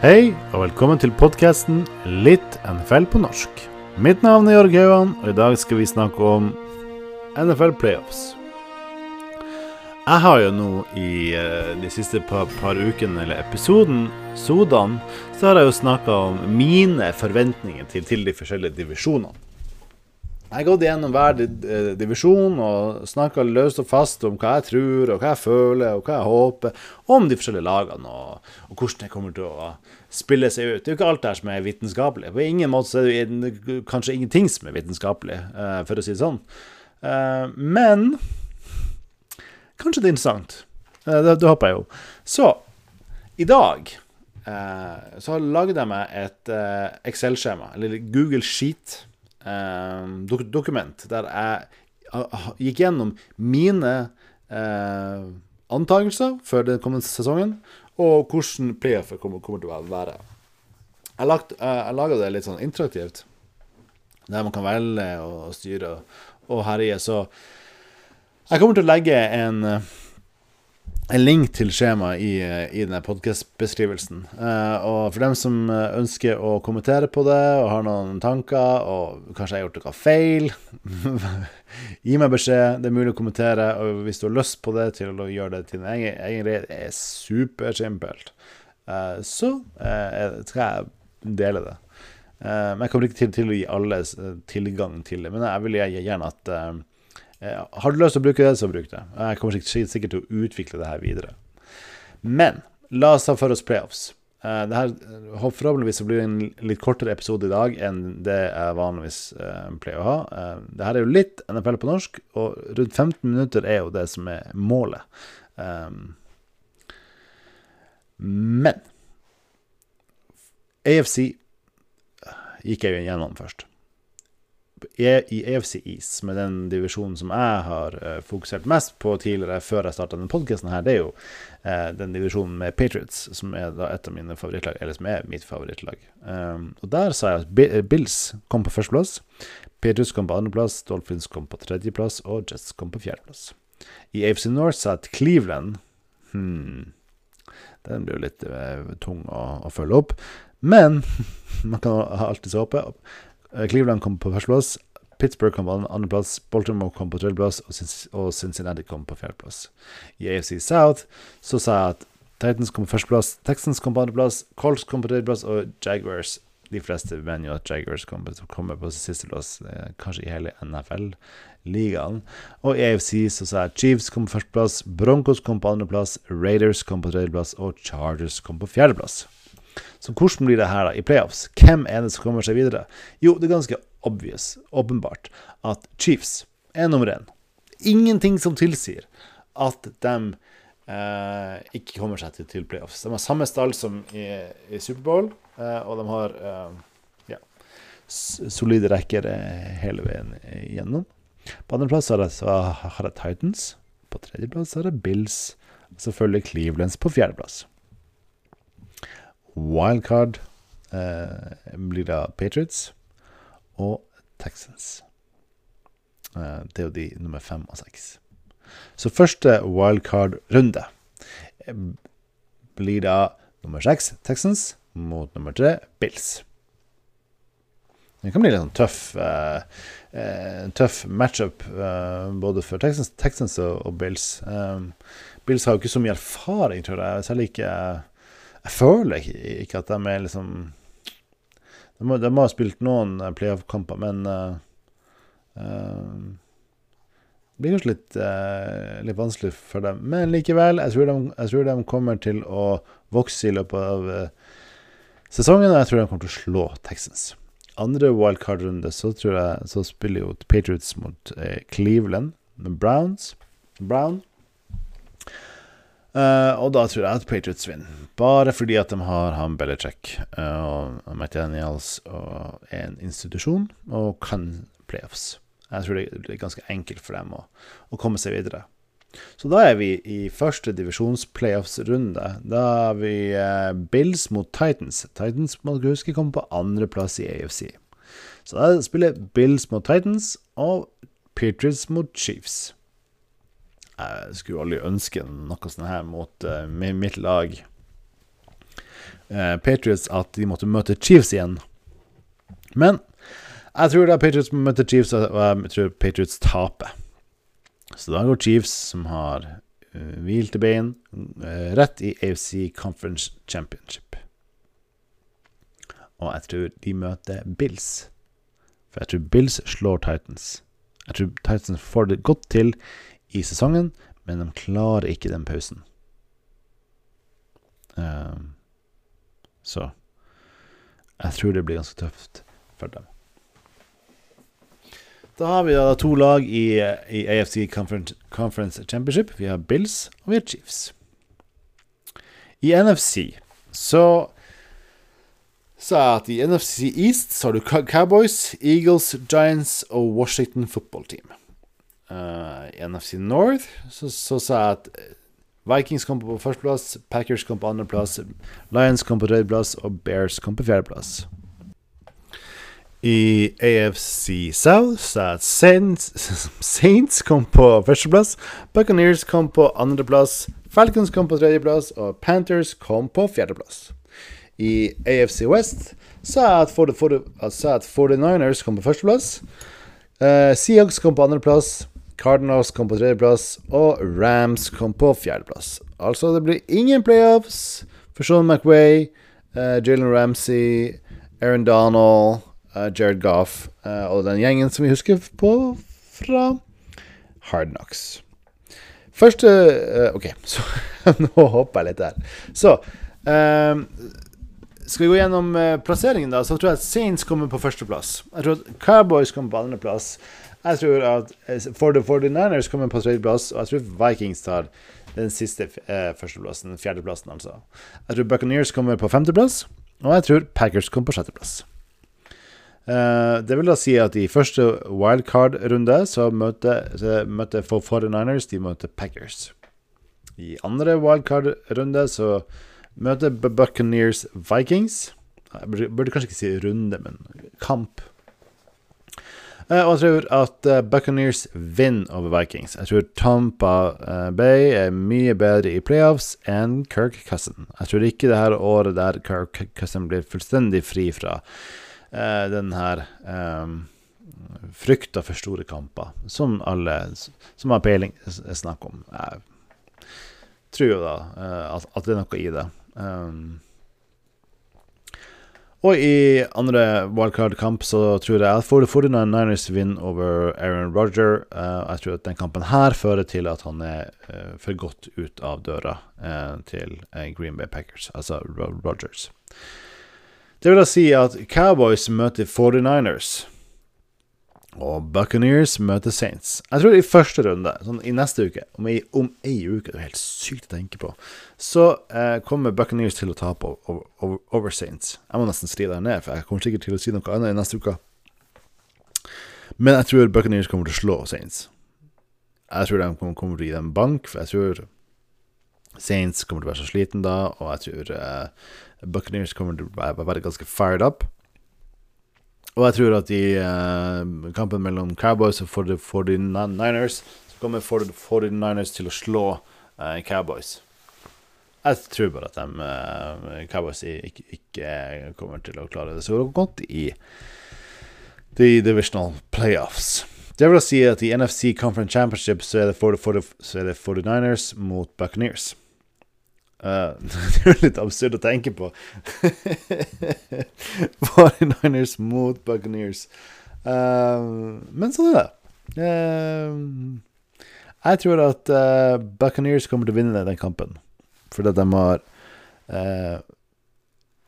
Hei, og velkommen til podkasten Litt NFL på norsk. Mitt navn er Jørg Hauan, og i dag skal vi snakke om NFL playoffs. Jeg har jo nå i eh, de siste par, par ukene, eller episoden, Sodan, så har jeg jo snakka om mine forventninger til, til de forskjellige divisjonene. Jeg har gått gjennom hver eh, divisjon og snakka løst og fast om hva jeg tror, og hva jeg føler, og hva jeg håper om de forskjellige lagene, og, og hvordan det kommer til å spille seg ut. Det er jo ikke alt der som er vitenskapelig. På ingen måte er det kanskje ingenting som er vitenskapelig, eh, for å si det sånn. Eh, men kanskje det er interessant. Det, det håper jeg jo. Så i dag så lagde jeg meg et Excel-skjema, eller Google Sheet eh, dokument der jeg gikk gjennom mine eh, antakelser før den kommende sesongen, og hvordan playoffet kommer, kommer, til å være. Jeg, lagt, eh, jeg laga det litt sånn interaktivt, der man kan velge og styre og herje. Så jeg kommer til å legge en en link til skjemaet i, i denne podkastbeskrivelsen. Uh, og for dem som eh, ønsker å kommentere på det og har noen tanker, og kanskje jeg har gjort noe feil, gi meg beskjed. Det er mulig å kommentere. Og hvis du har lyst på det til å gjøre det til din egen, egen greie, det er supersimpelt. Uh, så uh, skal jeg dele det. men jeg kommer ikke til, til, å gi alle tilgang til det. Men jeg vil gjerne at Eh, har du lyst til å bruke det, så bruk det. Jeg kommer sikkert til å utvikle det her videre. Men la oss ta for oss playoffs. Uh, det her, Forhåpentligvis blir det en litt kortere episode i dag enn det jeg vanligvis uh, pleier å ha. Det her er jo litt NFL på norsk, og rundt 15 minutter er jo det som er målet. Men AFC gikk jeg jo gjennom først. E, i EFC East, er den divisjonen som jeg har uh, fokusert mest på tidligere, før jeg starta denne podkasten her, det er jo eh, den divisjonen med Patriots, som er da et av mine favorittlag, eller som er mitt favorittlag. Um, og der sa jeg at Bills kom på førsteplass, Patriots kom på andreplass, Dolphins kom på tredjeplass, og Jets kom på fjerdeplass. I AFC North sa jeg at Cleveland hmm, Den blir jo litt uh, tung å, å følge opp. Men man kan alltids håpe. Eh, Cleveland kom på førsteplass. Pittsburgh kom på andreplass. Baltimore kom på tredjeplass. Og Cincinnati kom på fjerdeplass. I AFC South så sa jeg at Titans kom på førsteplass, Texans kom på andreplass, Colts kom på tredjeplass, og Jaguars De fleste mener jo at Jaguars kommer, kommer på sisteplass, kanskje i hele NFL-ligaen. Og i AFC så sa jeg Chiefs kom på førsteplass, Broncos kom på andreplass, Raiders kom på tredjeplass, og Chargers kom på fjerdeplass. Så hvordan blir det her da i playoffs? Hvem er det som kommer seg videre? Jo, det er ganske obvious, åpenbart, at Chiefs er nummer én. Ingenting som tilsier at de eh, ikke kommer seg til, til, playoffs. De har samme stall som i, i Superbowl, eh, og de har eh, ja, solide rekker eh, hele veien igjennom. På andreplass har jeg Titans. På tredjeplass har jeg Bills. Selvfølgelig Clevelands på fjerdeplass. Wildcard eh, blir da Patriots og Texans. Eh, det er jo de nummer fem og seks. Så første wildcard-runde eh, blir da nummer seks Texans mot nummer tre Bills. Det kan bli litt sånn tøff, eh, uh, tøff matchup eh, både for Texans, Texans og, og Bills. Um, Bills har jo ikke så mye erfaring, tror jeg. særlig ikke jeg føler ikke at de er liksom De må, de må ha spilt noen eh, playoff-kamper, men uh, uh, Det blir kanskje litt, uh, litt, vanskelig for dem. Men likevel, jeg tror, de, jeg tror, de, kommer til å vokse i løpet av sesongen, og jeg tror de kommer til å slå Texans. Andre wildcard-runde så tror jeg så spiller jo Patriots mot Cleveland, med Browns. Brown. Uh, og da tror jeg at Patriots vinner. Bare fordi at de har han Belichick uh, og McDaniels og er en institusjon og kan playoffs. Jeg tror det blir ganske enkelt for dem å, å komme seg videre. Så da er vi i første divisjons-playoffs-runde. Da er vi uh, Bills mot Titans. Titans må du huske kommer på andreplass i AFC. Så da spiller Bills mot Titans og Patriots mot Chiefs. Jeg skulle aldri ønske noe sånt her mot uh, mitt lag. eh, Patriots at de måtte møte Chiefs igjen. Men jeg tror da Patriots møter Chiefs, og jeg tror Patriots taper. Så da går Chiefs, som har uh, hvilte bein, rett i AFC Conference Championship. Og jeg tror de møter Bills. For jeg tror Bills slår Titans. Jeg tror Titans får det godt til i sesongen, men de klarer ikke den pausen. Um, så jeg tror det blir ganske tøft for dem. Da har vi da to lag i, i AFC Conference, Conference, Championship. Vi har Bills og vi har Chiefs. I NFC så sa jeg at i NFC East så har du Cowboys, Eagles, Giants og Washington Football Team. Uh, NFC North så, så, sa jeg at Vikings kom på førsteplass, Packers kom på andreplass, Lions kom på tredjeplass og Bears kom på fjerdeplass. I AFC South så er Saints, Saints kom på førsteplass, Buccaneers kom på andreplass, Falcons kom på tredjeplass, og Panthers kom på fjerdeplass. I AFC West sa jeg at, at 49ers kom på førsteplass, uh, Seahawks kom på andreplass, Cardinals kom på tredjeplass, og Rams kom på fjerdeplass. Altså, det blir ingen playoffs for Sean McWay, uh, Jalen Ramsey, Aaron Donald uh, Jared Goff uh, og den gjengen som vi husker på fra Hard Knocks. Første OK, så nå hopper jeg litt der. Så skal vi gå gjennom plasseringen, da, så tror jeg at Saints kommer på førsteplass. Jeg tror at Cowboys kommer på andreplass. Jeg tror at For the 49ers kommer på tredjeplass, og jeg tror Vikings tar den siste eh, førsteplassen, fjerdeplassen, altså. Jeg tror Buccaneers kommer på femteplass, og jeg tror Packers kommer på sjetteplass. Uh, det vil da si at i første wildcard-runde så så møter 49ers de møter Packers. I andre wildcard-runde så møter Buccaneers Vikings. Jeg burde, burde, kanskje ikke si runde, men kamp. Uh, og jeg tror at uh, Buccaneers vinner over Vikings. Jeg tror Tampa Bay er mye bedre i playoffs enn Kirk Cousin. Jeg tror ikke det her året der Kirk Cousin blir fullstendig fri fra eh, den her um, frykta for store kamper, som alle som har peiling, snakker om. Jeg tror jo da eh, at, det er noe i det. Um, og i andre wildcard-kamp så tror jeg at 49ers vinner over Aaron Roger. Uh, jeg tror at den kampen her fører til at han er uh, for godt ut av døra uh, til Green Bay Packers, altså Rogers. Det vil da si at Cowboys møter 49ers. Og Buccaneers møter Saints. Jeg tror i første runde, sånn i neste uke, om ei, uke, det er helt sykt å tenke på, så eh, kommer Buccaneers til å tape over, over, over, Saints. Jeg må nesten skrive det ned, for jeg kommer sikkert til å si noe annet i neste uke. Men jeg tror Buccaneers kommer til å slå Saints. Jeg tror de kommer, til å gi dem bank, for jeg tror Saints kommer til å være så sliten da, og jeg tror eh, Buccaneers kommer til å være ganske fired up. Og jeg tror at i uh, kampen mellom Cowboys og 49ers så kommer 49ers til å slå uh, Cowboys. Jeg tror bare at de, uh, Cowboys ikke, ikke, kommer til å klare det så godt i de divisional playoffs. Det vil si at i NFC Conference Championship så er det, 40, 40, så er det 49ers mot Buccaneers. Uh, det er jo litt absurd å tenke på. 49ers mot Buccaneers. Uh, men sånn er det. Uh, jeg tror at Buccaneers kommer til å vinne den kampen. Fordi de har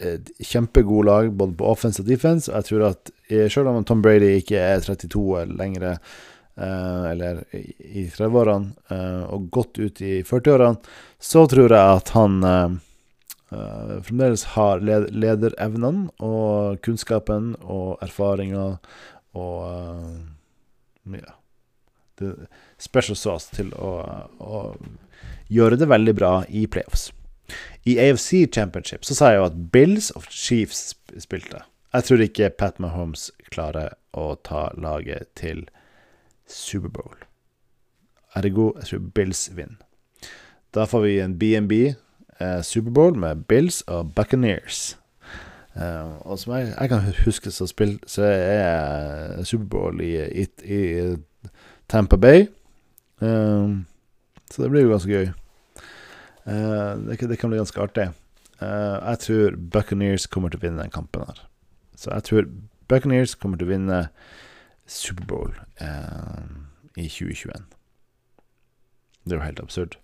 et kjempegod lag både på offense og defense. Og jeg tror at selv om Tom Brady ikke er 32 lenger Uh, eller i 30-årene, uh, og godt ut i 40-årene, så tror jeg at han uh, fremdeles har led lederevnene og kunnskapen og erfaringa og ja, det, special sauce til å, å, gjøre det veldig bra i playoffs. I AFC Championship så sa jeg jo at Bills of Chiefs spilte. Jeg tror ikke Pat Mahomes klarer å ta laget til Superbowl. Ergo, jeg tror Bills vinner. Da får vi en BNB, eh, Superbowl med Bills og Buccaneers. Eh, og som jeg, jeg, kan huske så, spill, så er Superbowl i, i, i Tampa Bay. Eh, så det blir jo ganske gøy. Uh, det, det, kan bli ganske artig. Uh, jeg tror Buccaneers kommer til å vinne den kampen her. Så jeg tror Buccaneers kommer til å vinne Superbowl eh, i 2021. Det er jo helt absurd.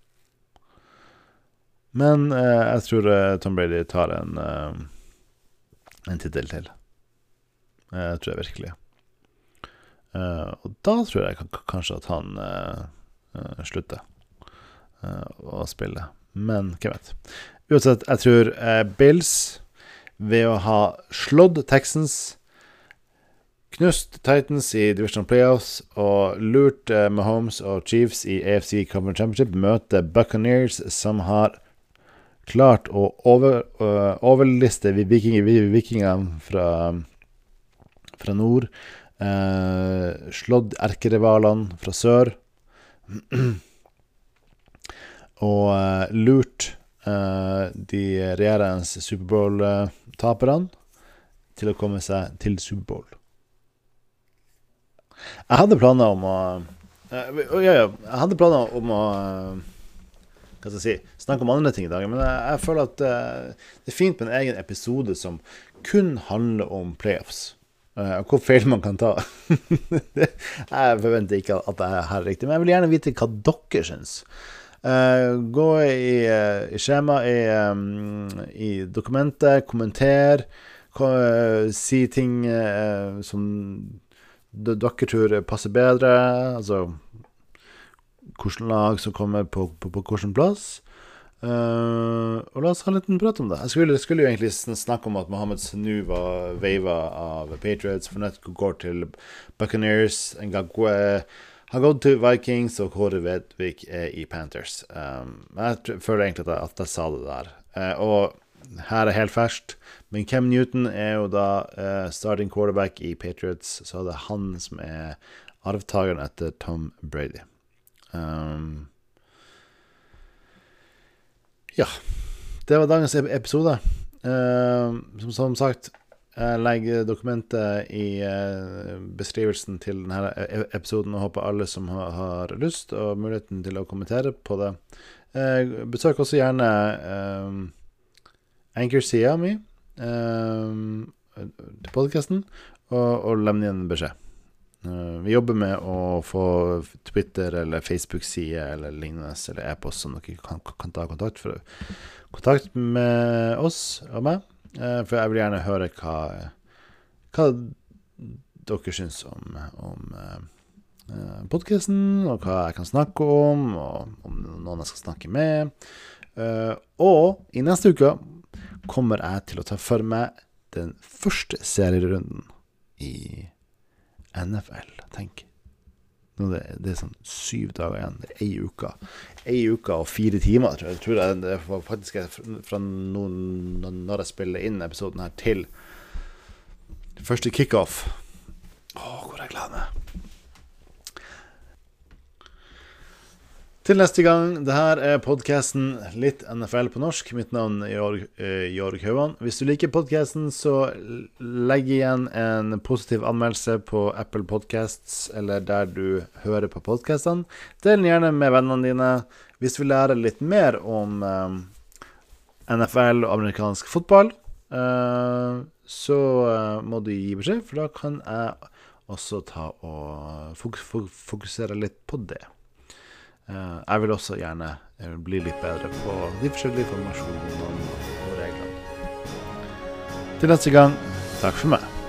Men jeg tror Tom Brady tar en, en tittel til. Det tror jeg virkelig. og da tror jeg kanskje at han slutter å spille. Men hvem vet. Uansett, jeg tror eh, Bills, ved å ha slått Texans, knust Titans i Division Playoffs og lurt eh, Mahomes og Chiefs i AFC Conference Championship, møter Buccaneers, som har klart å over, uh, overliste vikingene fra, fra nord. Uh, slått erkerivalene fra sør. og uh, lurt de regjerende Superbowl-taperne til å komme seg til Superbowl. Jeg hadde planer om å uh, ja, ja, jeg hadde planer om å hva skal jeg si, snakke om andre ting i dag, men jeg, jeg føler at det er fint med en egen episode som kun handler om playoffs. Uh, hvor feil man kan ta. jeg forventer ikke at er her riktig, men jeg vil gjerne vite hva dere syns. Uh, gå i, uh, skjema i, um, i, dokumentet, kommenter, uh, si ting som dere tror passer bedre. Altså hvilket lag som kommer på, på, på hvilken plass. og la oss ha en liten prat om det. Jeg skulle, skulle, jo egentlig snakke om at Mohammed Sanu var veiva av Patriots. Fornett går til Buccaneers. Gang har gått til Vikings, og Kåre Vedvik er i Panthers. Um, jeg føler egentlig at jeg, at jeg sa det der. Uh, og her er helt ferskt, men Cam Newton er jo da uh, starting quarterback i Patriots, så det er han som er arvtakeren etter Tom Brady. Um, ja. Det var dagens episode. Uh, som, som sagt, jeg legger dokumentet i uh, beskrivelsen til denne e-, episoden og håper alle som har lyst og muligheten til å kommentere på det. Uh, besøk også gjerne um, Anchor-sida mi um, til podkasten, og, og levne igjen beskjed. Uh, vi jobber med å få Twitter eller Facebook-side eller lignende eller e-post, som dere kan, kan ta kontakt, for, kontakt med oss og meg. Eh, for jeg vil gjerne høre hva, hva dere syns om, om eh, podkasten, og hva jeg kan snakke om, og om noen jeg skal snakke med. Uh, og i neste uke kommer jeg til å ta for meg den første serierunden i NFL, tenk. Nå Det, det, er sånn syv dager igjen. Det er ei uke. Ei uke og fire timer, tror jeg. Tror jeg det var faktisk fra noen, når jeg spiller inn episoden her, til første kickoff. Å, hvor jeg gleder meg. Til neste gang. Det her er podkasten Litt NFL på norsk. Mitt navn er Jorg, eh, Jorg Hauan. Hvis du liker podkasten, så legg igjen en positiv anmeldelse på Apple Podcasts eller der du hører på podkastene. Del den gjerne med vennene dine. Hvis du vil lære litt mer om um, NFL og amerikansk fotball, uh, så uh, må du gi beskjed, for da kan jeg også ta og fokusere litt på det. Eh, jeg vil også gjerne eh, bli litt bedre på de forskjellige informasjonene og reglene. Til neste gang, takk for meg.